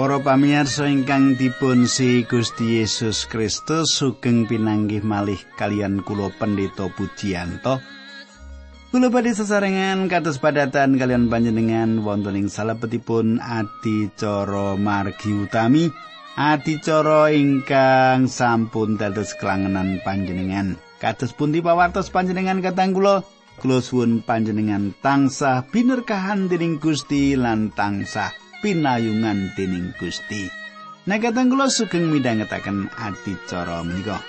Para pamirsa ingkang dipun si Gusti Yesus Kristus sugeng pinanggih malih kalian kula Pendeta Pujiyanto. Kula badhe sesarengan kados padatan kalian panjenengan wonten ing salebetipun adicara margi utami, adicara ingkang sampun dados kelangenan panjenengan. Kados pundi pawartos panjenengan katang kula? Kula suwun panjenengan tansah binerkahan dening Gusti lan tansah pinayungan dening Gusti. Nekatan kula sugeng midhangetaken adicara menika.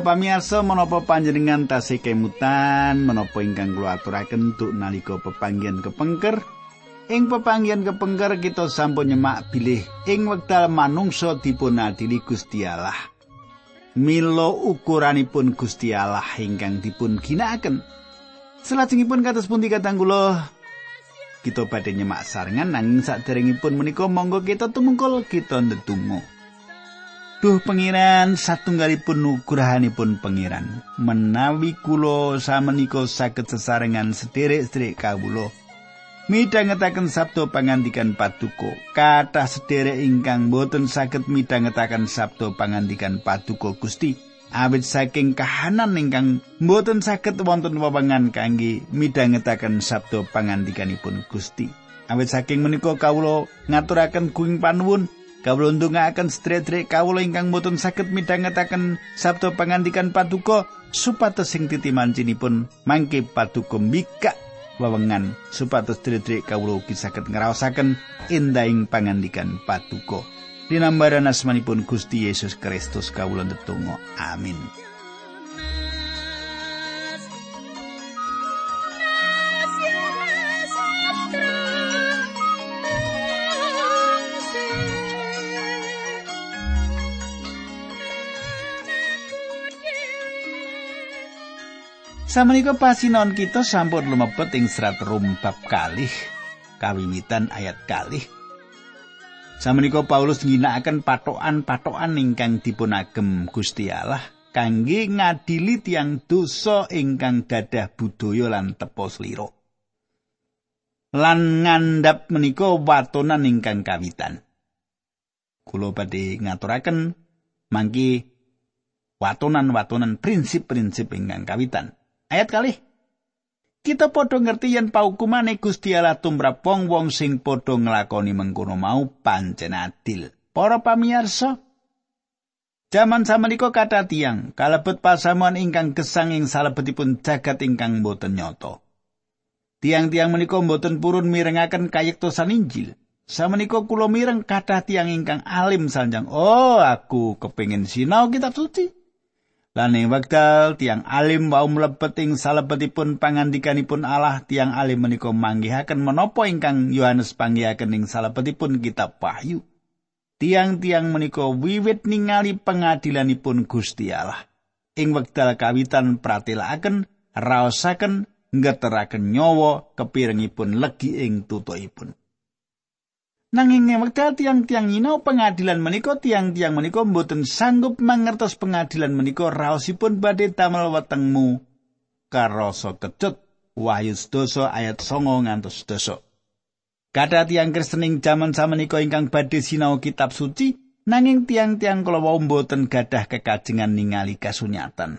Para pamirsa menapa panjenengan tasih kemutan menapa ingkang kula aturaken tuk nalika pepanggihan kepengker? Ing pepanggihan kepengker kita sampun nyemak bilih ing wekdal manungsa dipun adili Gusti Allah. Milo ukuranipun Gusti Allah ingkang dipun ginakaken Selajengipun kados pundi katang kula kita badhe nyemak sarengan nanging saderengipun menika monggo kita tumungkul kita ndedonga Duh pengiran satunggalipun nugrahanipun pengiran. Menawi kula samenika saged sesarengan sederek-sederek kawula midhangetaken sabda pangandikan paduka. Kathah sederek ingkang boten saged midhangetaken sabda pangandikan paduka Gusti. Awit saking kahanan ingkang boten saged wonten wewengan kangge midhangetaken sabda pangandikanipun Gusti. Awit saking menika kawula ngaturaken kuing panuwun Kawula ndongaaken sedherek kawula ingkang boten saged midhangetaken sabda pangandikan paduka supados sing titimancinipun mangke paduka mikak wewengan supados sedherek kawula ugi saged ngraosaken endahing pangandikan paduka. Dinambaran asmanipun Gusti Yesus Kristus kawula ndedonga. Amin. Samenika pasinon kita sampun lumebet ing serat Rum bab kalih kawiwitan ayat kalih. Samenika Paulus ngginakaken patokan-patokan ingkang dipunagem Gusti Allah kangge ngadili tiang dosa ingkang dadah budaya lan tepo slira. Lan ngandhap menika watonan ingkang kawitan. Kula badhe ngaturaken mangki watonan-watonan prinsip-prinsip ingkang kawitan. Ayat kali. Kita padha ngerti yen paukumane Gusti Allah tumrap wong-wong sing padha nglakoni mengkono mau pancen adil. Para pamirsa, Jaman samenika kata tiang kalebet pasamuan ingkang gesang ing salebetipun jagat ingkang boten nyoto. Tiang-tiang menika boten purun mirengaken kayektosan Injil. Samenika kula mireng kata tiang ingkang alim sanjang. Oh, aku kepingin sinau kitab suci. Lan ing wekdal tiang alim wau mlebet ing salebetipun pangandikanipun Allah tiang alim menika manggihaken menapa ingkang Yohanes panggihaken ing salebetipun kitab Wahyu. Tiang-tiang menika wiwit ningali pengadilanipun Gusti Allah. Ing wekdal kawitan pratelakaken, raosaken, ngeteraken nyawa kepirengipun legi ing tutukipun. Nanging wekdal tiang-tiang nyinau pengadilan menika tiang-tiang menika mboten sanggup mangertos pengadilan menika raosipun badhe damel wetengmu karasa kecut Wahyu dosa ayat songo ngantos dosa. Kada tiang Kristen ing jaman samenika ingkang badhe sinau kitab suci nanging tiang-tiang kala wau mboten gadah kekajengan ningali kasunyatan.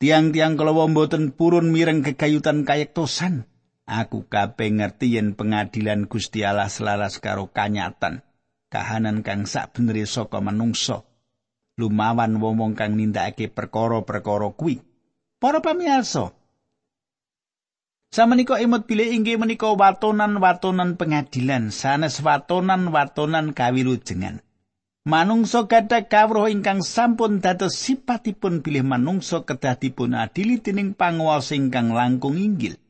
Tiang-tiang kala wau mboten purun mireng kegayutan kayektosan. Aku kabeh ngerti yen pengadilan Gusti Allah selaras karo kanyatan. Kahanan kang sak saka manungsa. Lumawan wong kang nindakake perkara-perkara kuwi. Para pamirsa, Samenika imut pilih inggih menika watonan-watonan pengadilan, sanes watonan-watonan kawilujengan. Manungsa gadah kawruh ingkang sampun dados sipatipun pilih manungsa kedah dipun adili dening panguwasa ingkang langkung inggil.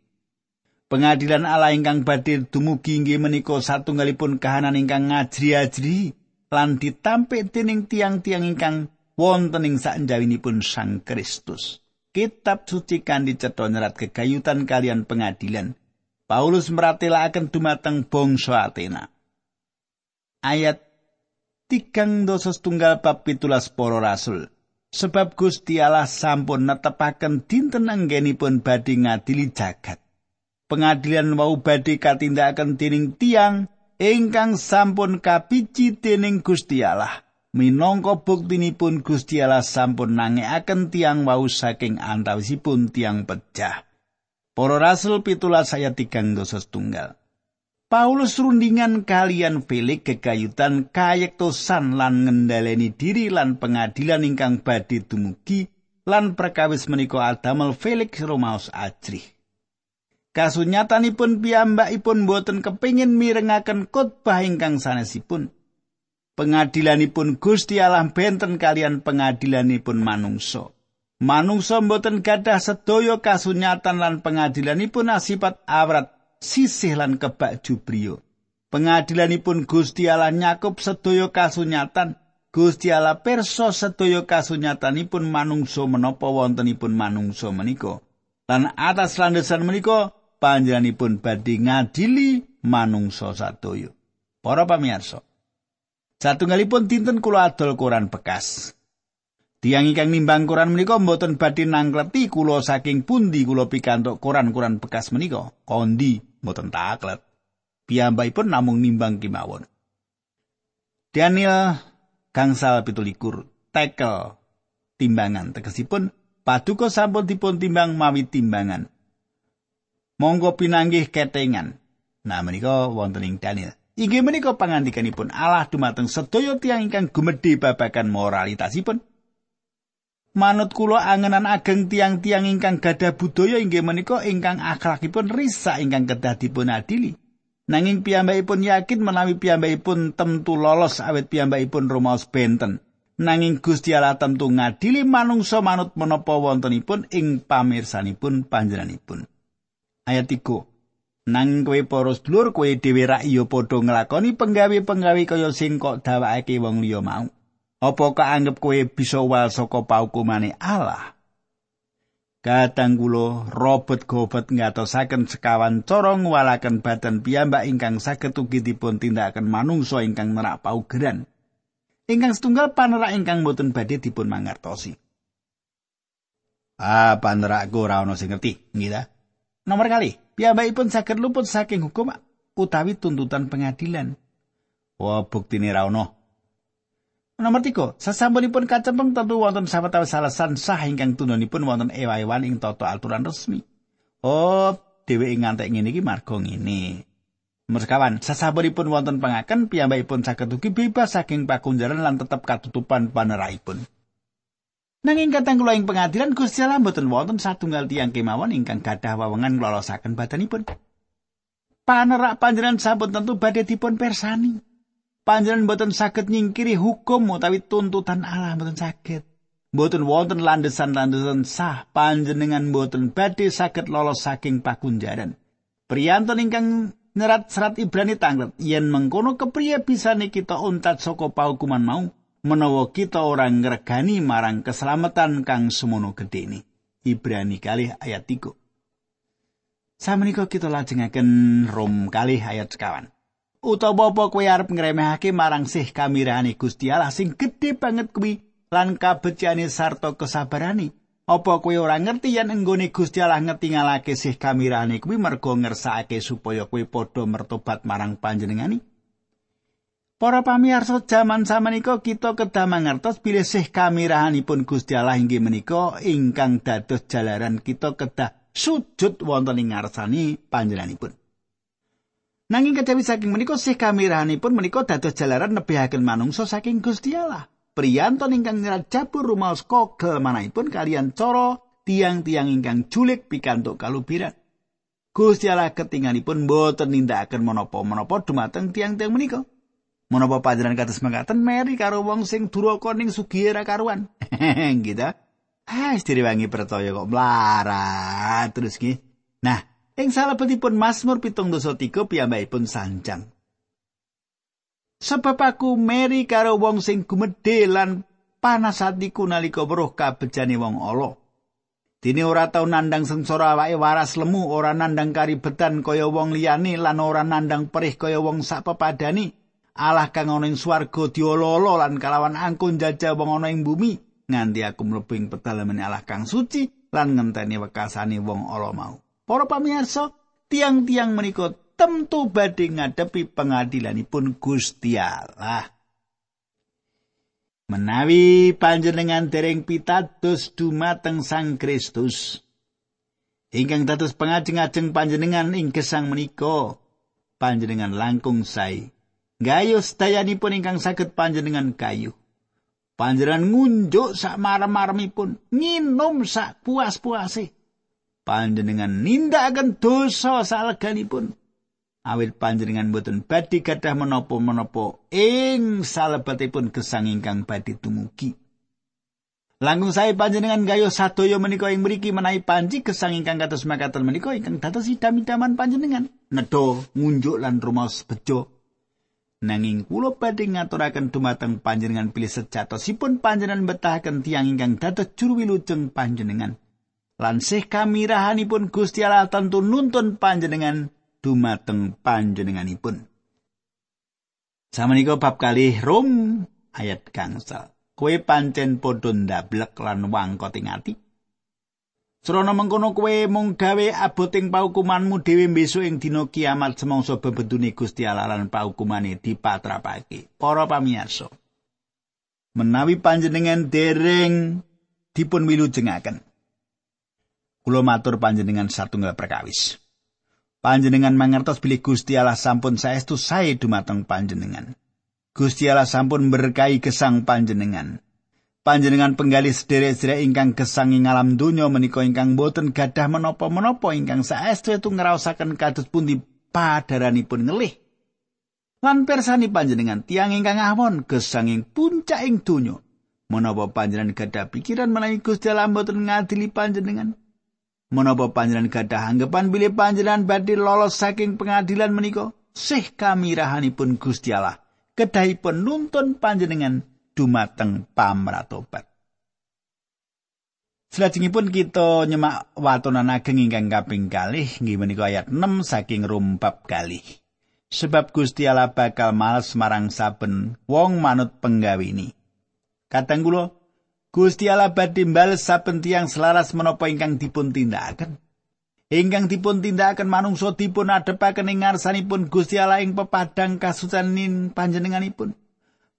Pengadilan Allah ingkang badhe dumugi inggih menika satunggalipun kahanan ingkang ngajri-ajri lan ditampik dening tiang-tiang ingkang wonten ing sanjawinipun Sang Kristus. Kitab suci kan dicetha nyerat kegayutan kalian pengadilan. Paulus meratelaken dumateng bangsa Athena. Ayat tigang dosa setunggal bab pitulas poro rasul. Sebab Gusti Allah sampun netepaken dinten anggenipun badhe ngadili jagat. Pengadilan wau badhe katindakan dening tiang ingkang sampun kapici dening Gusti Allah. Minangka buktinipun Gusti Allah sampun nangekaken tiang wau saking antawisipun tiang pecah. Para Rasul pitulas saya tigang dosa setunggal. Paulus rundingan kalian Felix kegayutan kayektosan lan ngendaleni diri lan pengadilan ingkang badhe dumugi lan perkawis menika adamel Felix Romaus ajrih. Kasunyatanipun piyambakipun boten kepingin mirengaken khotbah ingkang sanesipun. Pengadilanipun Gusti Allah benten kalian pengadilanipun manungsa. Manungsa mboten gadah sedaya kasunyatan lan pengadilanipun asipat awrat sisih lan kebak jubriyo. Pengadilanipun Gusti Allah nyakup sedaya kasunyatan. Gusti Allah perso sedaya kasunyatanipun manungsa menapa wontenipun manungsa menika. Lan atas landasan menika panjenenganipun badhe ngadili manungsa sadaya. Para pamirsa, satunggalipun dinten kula adol koran bekas. Tiang ingkang nimbang koran menika mboten badhe nangkleti kula saking pundi kula pikantuk koran-koran bekas menika. Kondi mboten taklet. Piyambakipun namung nimbang kemawon. Daniel gangsal pitulikur tekel timbangan tegesipun paduka sampun dipun timbang mawi timbangan. Monggo pinanggih ketengan. Nah menika wonten ing Daniel. Inggih menika pangandikanipun Allah dumateng sedaya tiyang ingkang gumedhe babagan moralitasipun. Manut kula angenan ageng tiang-tiang ingkang gadah budaya inggih menika ingkang akhlakipun risak ingkang kedah dipun adili. Nanging piyambakipun yakin menawi piyambakipun temtu lolos awet piyambakipun Romaus benten. Nanging Gusti Allah temtu ngadili manungsa manut menapa wontenipun ing pamirsanipun panjenenganipun. Ayat 3. Nanging kowe para sedulur kowe dhewe rak iya padha nglakoni penggawe-penggawe kaya sing kok dawake wong liya mau. Apa kaanggep kowe bisa wal saka paukumane Allah? Kadang kula Robert Gobet ngatosaken sekawan cara ngwalaken badan piyambak ingkang saged ugi dipun tindakaken manungsa ingkang nerak paugeran. Ingkang setunggal panerak ingkang boten badhe dipun mangertosi. Ah, panerakku ora ana sing ngerti, nggih Nomor kali, piyambakipun saged luput saking hukum utawi tuntutan pengadilan. Wah, buktine ra ono. Nomor tiga, sasampunipun kacempeng tentu wonten sawetawis alasan sah ingkang tununipun wonten ewa-ewan ing tata aturan resmi. Oh, dheweke ngantek ngene iki marga ngene. Merkawan, sasampunipun wonten pengaken piyambakipun saged ugi bebas saking pakunjaran lan tetep katutupan paneraipun. Nanging katang kula ing pengadilan Gusti Allah mboten wonten satunggal tiyang kemawon ingkang gadah wewengan nglolosaken badanipun. Panerak panjenengan sampun tentu badhe dipun persani. panjenengan boten saged nyingkiri hukum utawi tuntutan Allah boten saged. Boten wonten landesan-landesan sah panjenengan boten badhe saged lolos saking pakunjaran. Priyantun ingkang nyerat serat Ibrani tanglet yen mengkono kepriye bisa kita untat saka paukuman mau menawa kita orang ngregani marang keselamatan kang semono gedene. Ibrani kali ayat 3. Samenika kita lajengaken Rom kali ayat sekawan. utawa apa kowe arep ngremehake marang sih kamirane Gusti Allah sing gedhe banget kuwi lan kabeciane sarta kesabarane apa kowe ora ngerti yen enggone Gusti Allah ngetingalake sih kamirane kuwi mergo ngersakake supaya kowe padha mertobat marang panjenengani Para pamirsa jaman samenika kita kedah mangertos bilih sih kamirahanipun Gusti Allah inggih menika ingkang dados jalaran kita kedah sujud wonten ing ngarsani panjenenganipun. Nanging kejawi saking menika sih kamirahanipun menika dados jalaran nebihaken manungsa saking Gusti Allah. Priyanton ingkang nyerat jabur rumaos kogel manahipun kalian cara tiang-tiang ingkang julik pikantuk kalubiran. Gusti Allah ketinganipun boten nindakaken menapa-menapa dumateng tiang-tiang menika. Menapa panjenengan kados mangkaten meri karo wong sing duraka ning sugih ra karuan. gitu. Ah, istirawangi percaya kok mlarat terus ki. Nah, Ing salebetipun Mazmur pitung dosa tiga piyambakipun sanjang. Sebab aku meri karo wong sing gumedhe lan panas atiku nalika weruh kabejane wong ala. Dene ora tau nandang sengsara awake waras lemu, ora nandang karibetan kaya wong liyane lan ora nandang perih kaya wong sapepadani. Allah kang ana ing swarga diololo lan kalawan angkun jajah wong ana ing bumi nganti aku mlebu ing pedalaman Allah kang suci lan ngenteni wekasane wong ala mau. Para pamirsa, tiang-tiang menika tentu badhe ngadepi pengadilanipun Gusti Allah. Menawi panjenengan dereng pitados dumateng Sang Kristus, ingkang dados pengajeng-ajeng panjenengan ing gesang menika, panjenengan langkung sae. Gayus dayanipun ingkang saged panjenengan kayu. Panjenengan ngunjuk sak marem-maremipun, nginum sak puas-puase. Panjenengan nindakaken dosa saleganipun. awit panjenengan boten badhe gadah menapa-menapa ing salebetipun gesang ingkang badhe tumugi. Langkung sae panjenengan gayo sadaya menika ing mriki menawi panji gesang ingkang kados makaten menika ingkang dados idam-idaman panjenengan. Nedha ngunjuk lan rumaos bejo. Nanging kula badhe ngaturaken dumateng panjenengan pilih sejatosipun panjenengan betahaken tiang ingkang dados juru wilujeng panjenengan. Lan sih kamirahanipun Gusti Allah tentu nuntun panjenengan dumateng panjenenganipun. Samenika bab kalih Rom ayat gangsal. Kowe pancen padha ndablek lan wangkoting ati. Srana mengkono kowe mung gawe aboting paukumanmu dhewe besok ing dina kiamat semangsa bebedune Gusti Allah lan paukumane dipatrapake. Para pamirsa. Menawi panjenengan dereng dipun wilujengaken. Kula matur panjenengan satunggal perkawis. Panjenengan mangertos bilih Gusti Allah sampun saestu sae dumateng panjenengan. Gusti Allah sampun berkahi gesang panjenengan. Panjenengan penggali sederek-sederek ingkang gesang ing alam donya menika ingkang boten gadah menapa-menapa ingkang saestu itu ngraosaken kados pundi padaranipun ngelih. Lan persani panjenengan tiang ingkang awon gesang ing puncak ing donya. Menapa panjenengan gadah pikiran menawi Gusti Allah boten ngadili panjenengan? Menapa panjenengan gadah anggapan bilih panjenengan badhe lolos saking pengadilan menika? Sih kamirahanipun Gusti Allah kedahipun nuntun panjenengan dumateng pamratobat. Selajengipun kita nyemak watonan ageng ingkang kaping kalih nggih menika ayat 6 saking Rum bab kalih. Sebab Gusti Allah bakal males marang saben wong manut penggawini. Kadang kula Gusti Allah badhe mbales saben tiyang selaras menapa ingkang dipun tindakaken. Ingkang dipun tindakaken manungsa dipun adepaken ing ngarsanipun Gusti Allah ing pepadang kasucanin panjenenganipun.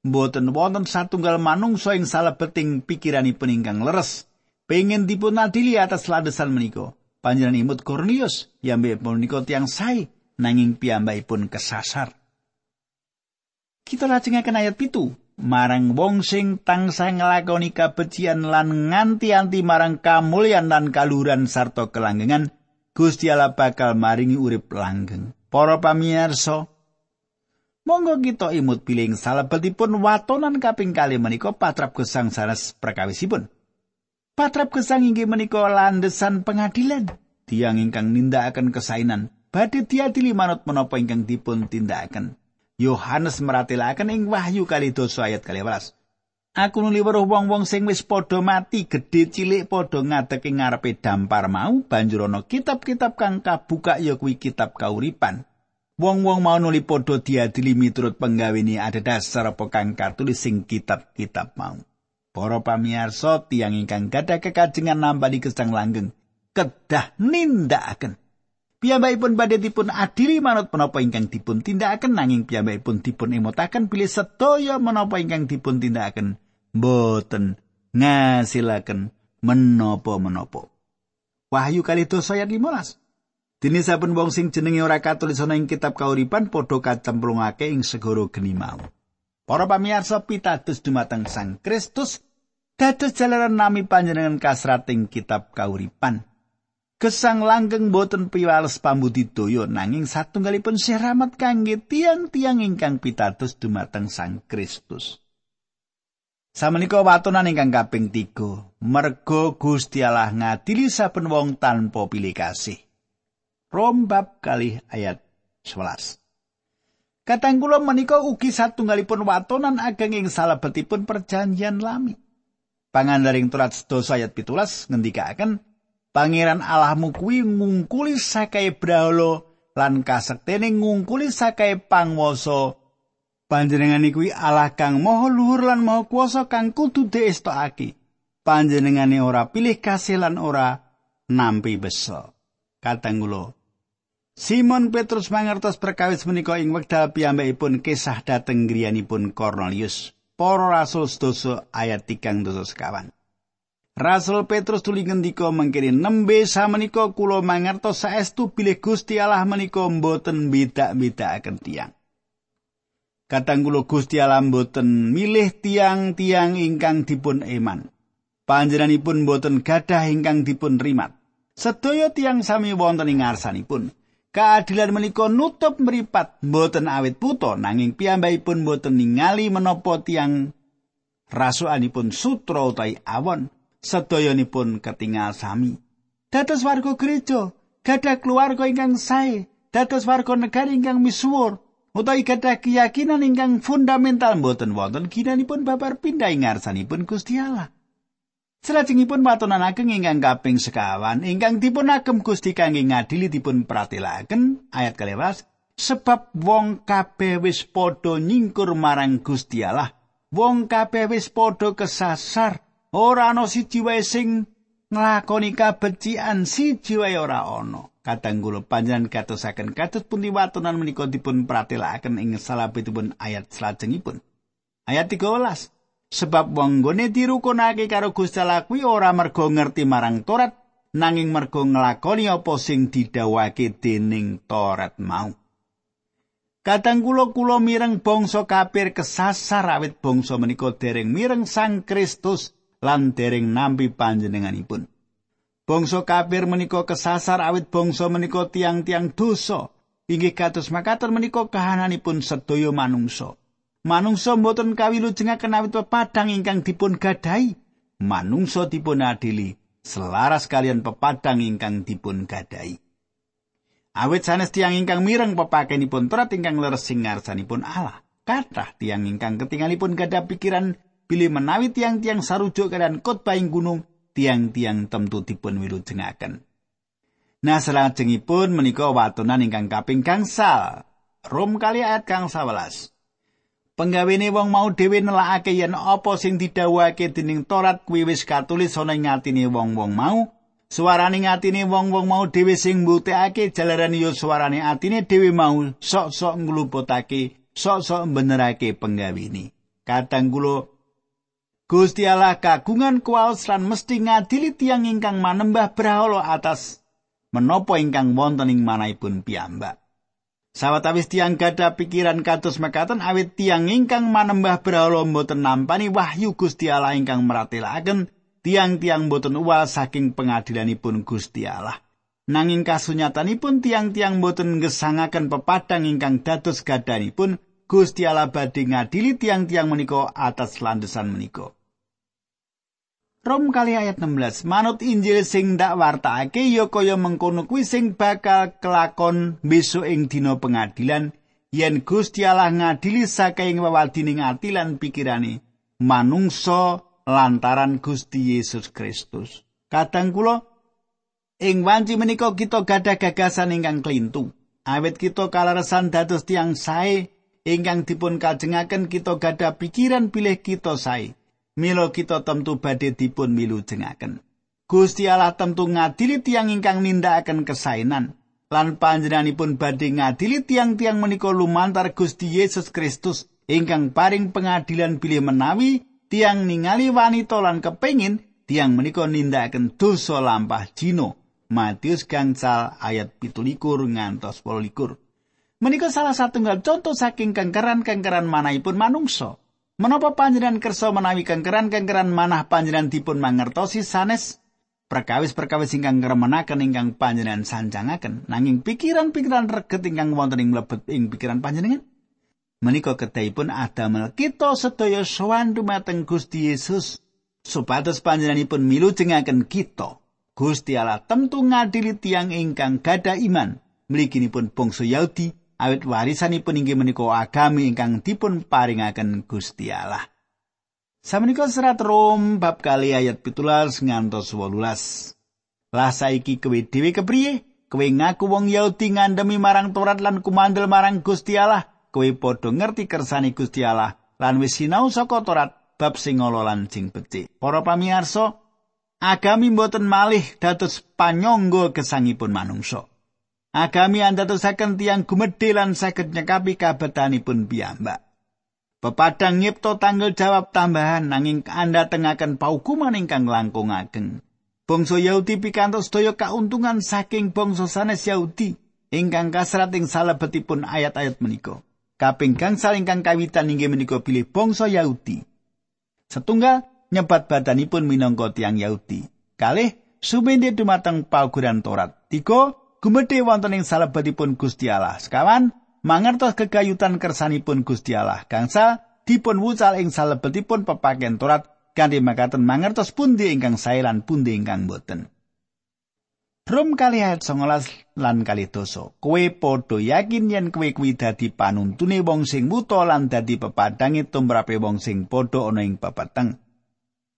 Mboten wonten satunggal manungsa ing salebeting pikiranipun ingkang leres pengen dipun adili atas ladesan menika. Panjenengan imut Kornelius yambe punika tiyang sae nanging piyambakipun kesasar. Kita lajengaken ayat pitu. marang wong sing tansah nglakoni kabecian lan nganti-anti marang kamulyan lan kaluhuran sarta kelanggengan Gusti Allah bakal maringi urip langgeng. Para pamirsa, monggo kita imut piling salebetipun watonan kaping kali menika patrap gesang sanes perkawisipun. Patrap gesang inggih menika landesan pengadilan. Tiang ingkang nindakaken kesainan badhe diadili manut menapa ingkang dipun tindakaken. Yohanes meratelaken ing Wahyu kali dosa ayat kali Aku nuli weruh wong-wong sing wis padha mati gedhe cilik padha ngadeg ing ngarepe dampar mau banjur ana kitab-kitab kang kabuka ya kuwi kitab kauripan. Wong-wong mau nuli padha diadili miturut ada dasar apa kang katulis sing kitab-kitab mau. Para pamirsa tiyang ingkang gadah kekajengan nambani gesang langgeng kedah nindakaken Piyambakipun badhe dipun adili manut menapa ingkang dipun tindakaken nanging piyambakipun dipun emotaken pilih sedaya menapa ingkang dipun tindakaken boten ngasilaken menapa-menapa. Wahyu kali dosa ayat 15. Dene saben wong sing jenenge ora katulis ana ing kitab kauripan padha kacemplungake ing segara geni mau. Para pamirsa pitados dumateng Sang Kristus dados jalaran nami panjenengan kasrating kitab kauripan. Gesang langgeng boten piwales pambudidaya nanging satunggalipun siramat kangge tiang-tiang ingkang pitados dumateng Sang Kristus. Samenika watonan ingkang kaping 3, merga Gusti Allah ngadili saben wong tanpa pilih kasih. Rom bab kali ayat 11. Katang kula menika ugi satunggalipun watonan ageng ing salebetipun perjanjian lami. Pangandaring turat sedoso ayat pitulas ngendikaken Pangeran Allahmu kuwi ngungkuli sakae brahala lan kasektene ngungkuli sakae pangwasa. Panjenengan kuwi Allah kang maha luhur lan maha kuasa kang kudu diestokake. Panjenengane ora pilih kasih lan ora nampi besa. Katanggulo. Simon Petrus mangertos perkawis menika ing wekdal piyambakipun kisah dhateng griyanipun Cornelius. Para rasul sedasa ayat 3 dosa sekawan. Rasul Petrus tuli ngendika mangkene nembe samenika kula mangertos saestu bilih Gusti Allah menika mboten beda-bedakaken tiyang. Kadang kula Gusti Allah mboten milih tiang-tiang ingkang dipun eman. Panjenenganipun mboten gadah ingkang dipun rimat. Sedaya tiang sami wonten ing ngarsanipun. Keadilan menika nutup meripat mboten awit puto nanging piyambakipun mboten ningali menapa tiang rasukanipun sutra utawi awon sedayanipun ketingal sami. Dados warga gereja, gadah keluarga ingkang sae, dados warga negara ingkang misuwur, utawi gadah keyakinan ingkang fundamental mboten wonten ginanipun babar pindah ing ngarsanipun Gusti Allah. Salajengipun watonan ageng ingkang kaping sekawan ingkang dipun agem Gusti kangge ngadili dipun pratelaken ayat kalewas sebab wong kabeh wis padha nyingkur marang Gusti Allah. Wong kabeh wis padha kesasar ora ana siji wae sing nglakoni kabecikan siji wae ora ana. Kadang kula panjenengan katosaken katut pundi watonan menika dipun pratelaken ing salabetipun ayat salajengipun ayat 13 sebab wong gone dirukunake karo Gusti Allah kuwi ora mergo ngerti marang Torat nanging mergo nglakoni apa sing didhawuhake dening Torat mau. Kadang kula kula mireng bangsa kafir kesasar awit bangsa menika dereng mireng Sang Kristus lan dereng nampi panjenenganipun. Bangsa kafir menika kesasar awit bangsa menika tiang-tiang dosa. Inggih kados makaten menika kahananipun sedaya manungsa. Manungsa mboten kawilujengaken awit pepadang ingkang dipun gadai manungsa dipun adili. Selaras kalian pepadang ingkang dipun gadai awit sanes tiang ingkang mireng pepakenipun terat ingkang leres sing ngarsanipun Allah. Kathah tiang ingkang ketingalipun gadah pikiran pilih menawi tiang-tiang sarujuk keadaan khotbah ing gunung tiang-tiang temtu dipun wilujengaken. Nah selajengipun menika watonan ingkang kaping gangsal. Rom kali ayat kang 11 Penggawene wong mau dhewe nelakake yen apa sing didhawuhake dening Torat kuwi wis katulis ana ing atine wong-wong mau. Suarane atine wong-wong mau dhewe sing mbuktekake jalaran yo suarane atine dhewe mau sok-sok ngluputake, sok-sok benerake penggawene. Kadang kula Gusti Allah kagungan kuwaos lan mesti ngadili tiang ingkang manembah brahala atas menapa ingkang wonten ing manahipun piyambak. Sawetawis tiang gada pikiran kados mekaten awit tiang ingkang manembah berhala mboten nampani wahyu Gusti Allah ingkang meratelaken tiang-tiang mboten uwal saking pengadilanipun Gusti Allah. Nanging kasunyatanipun tiang-tiang mboten ngesangaken pepadang ingkang dados gadanipun Gusti Allah badhe ngadili tiang-tiang menika atas landesan menika. Rom kali ayat 16 manut Injil sing ndak wartakake ya kaya mengkono kuwi sing bakal kelakon besok ing dina pengadilan yen Gusti Allah ngadili saking wewadining ati lan pikirane manungsa lantaran Gusti Yesus Kristus. Kadang kula ing wanci menika kita gadah gagasan ingkang klintu. Awit kita kalaresan dados tiang sae ingkang dipun kajengaken kita gadah pikiran pilih kita sae. Mila kita tentu badhe dipun milu jengaken. Gusti Allah tentu ngadili tiang ingkang nindakaken kesainan lan panjenenganipun badhe ngadili tiang-tiang menika lumantar Gusti Yesus Kristus ingkang paring pengadilan bilih menawi tiang ningali wanita lan kepengin tiang menika nindakaken dosa lampah jino. Matius gangsal ayat pitulikur ngantos polikur. Menika salah satunggal contoh saking kengkeran-kengkeran manahipun manungsa. Menapa panjenengan kersa menawi kengkeran-kengkeran manah panjenengan dipun mangertosi sanes? Perkawis-perkawis ingkang ngremenaken ingkang panjenengan sanjangaken. Nanging pikiran-pikiran reget ingkang wonten ing mlebet ing pikiran panjenengan. Menika kedahipun adamel. Kita sedaya sowan dumateng Gusti Yesus. Supados panjenenganipun milu jengaken kita Gusti Allah tentu ngadili tiang ingkang gada iman. Mliginipun bangsa Yahudi awit warisanipun inggih menika agami ingkang dipun paringaken Gusti Allah. Samenika serat Rom bab kali ayat pitulas ngantos wolulas. Lah saiki kowe dhewe kepriye? Kowe ngaku wong Yahudi ngandemi marang Taurat lan kumandel marang Gusti Allah. Kowe padha ngerti kersane Gusti Allah lan wis sinau saka Taurat bab sing ala lan sing becik. Para pamirsa, agami mboten malih dados panyangga gesangipun manungsa. Agami andhatosaken tiyang gumedhe lan saged nyekapi kabetanipun piyambak. Pepadang nyipto tanggal jawab tambahan nanging anda tengaken paukuman ingkang langkung ageng. Bangsa Yahudi pikantos daya kauntungan saking bangsa sanes Yahudi ingkang kasrat ing salebetipun ayat-ayat menika. Kaping gangsal ingkang kawitan inggih menika pilih bangsa Yahudi. Setunggal nyebat badanipun minangka tiang Yahudi. Kalih sumende dumateng paukuran Torat. Tiga gumedhe wonten ing salebetipun Gusti Allah. Sekawan mangertos kegayutan kersanipun Gusti Allah. Gangsal dipun wucal ing salebetipun pepaken Torat kanthi makaten mangertos pundi ingkang sae lan pundi ingkang boten. Rum kali ayat 19 lan kali dosa. Kowe padha yakin yen kowe kuwi dadi panuntune wong sing buta lan dadi pepadange tumrape wong sing padha ana ing pepeteng.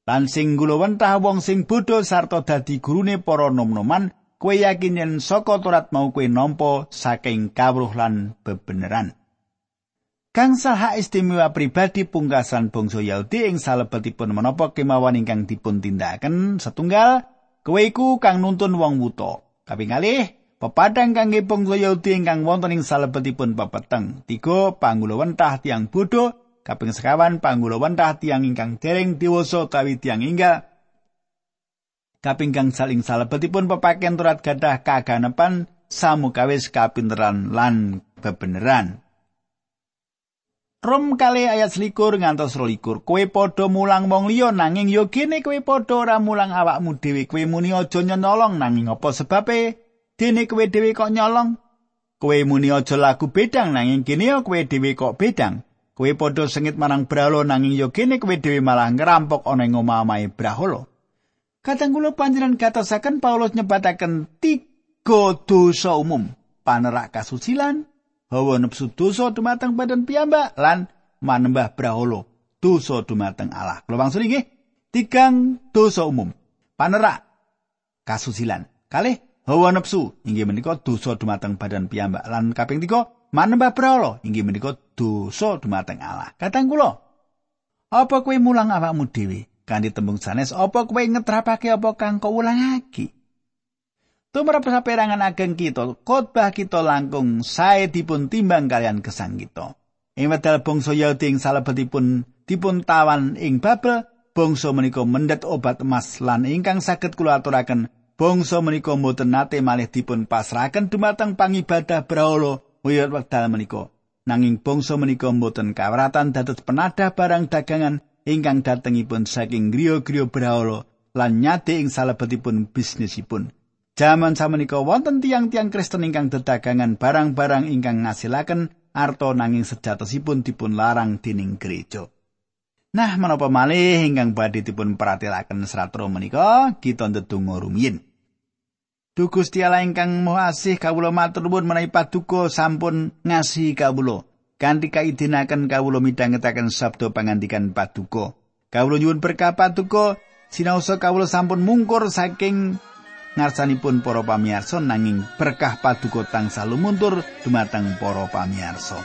Lan sing gulawentah wong sing bodho sarta dadi gurune para nom-noman, kowe yakin yen saka turat mau kowe nampa saking kawruh lan bebeneran. Gangsal hak istimewa pribadi pungkasan bangsa Yahudi ing salebetipun menapa kemawon ingkang dipun tindakaken setunggal kowe iku kang nuntun wong wuta. Kaping kalih pepadang kangge bangsa Yahudi ingkang wonten ing salebetipun pepeteng. Tiga panggulawentah tiang bodho kaping sekawan panggulawentah tiang ingkang dereng dewasa kawi tiang inggal. Kaping kang saling salebetipun pepaken turat gadah kaganepan samukawis kapinteran lan bebeneran. Rom kali ayat selikur ngantos rolikur. Kue podo mulang wong liya nanging yo gene kue podo ora mulang awakmu dhewe. Kue muni aja nyolong nanging apa sebabe? Dene kue dhewe kok nyolong? Kue muni aja lagu bedang nanging kene yo kue dhewe kok bedang. Kue podo sengit marang braholo nanging yo gene kue dhewe malah ngerampok ana ing omah-omahe braholo. Kadang kula panjenengan katosaken Paulus nyebataken tiga dosa umum. Panerak kasusilan, hawa nepsu dosa dumateng badan piyambak lan manembah braholo dosa dumateng Allah. Kula wangsul nggih, tigang dosa umum. Panerak kasusilan. Kalih hawa nepsu inggih menika dosa dumateng badan piyambak lan kaping tiga manembah braholo inggih menika dosa dumateng Allah. Katang kula, apa kowe mulang awakmu dhewe? Kanthi tembung sanes, apa kowe ngetrapake apa kang kok ulangake? Tumrap saperangan ageng kita, khotbah kita langkung sae dipun timbang kalian kesang kita. Ing wedal bangsa Yahudi ing salebetipun dipun tawan ing Babel, bangsa menika mendet obat emas lan ingkang saged kula aturaken, bangsa menika mboten nate malih dipun pasrahaken dumateng pangibadah Brahala wiwit wekdal menika. Nanging bangsa menika mboten kawratan dados penadah barang dagangan ingkang datengipun saking griya-griya Brahala lan nyate ing salebetipun bisnisipun. Jaman samenika wonten tiang-tiang Kristen ingkang dedagangan barang-barang ingkang ngasilaken arto nanging sejatosipun dipun larang dening gereja. Nah, menapa malih ingkang badhe dipun pratilaken seratro menika kita ndedonga rumiyin. Duh Gusti ingkang Maha Asih kawula matur nuwun menawi paduka sampun ngasihi kawula. Kanthi kaidinaken kawula midhangetaken sabda pangandikan paduka. Kawula nyuwun berkah paduka sinaosa kawula sampun mungkur saking ngarsanipun para pamirsa nanging berkah paduka tansah lumuntur dumateng para pamirsa.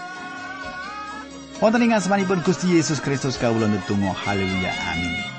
Wonten ing asmanipun Gusti Yesus Kristus kawula netunggal haleluya amin.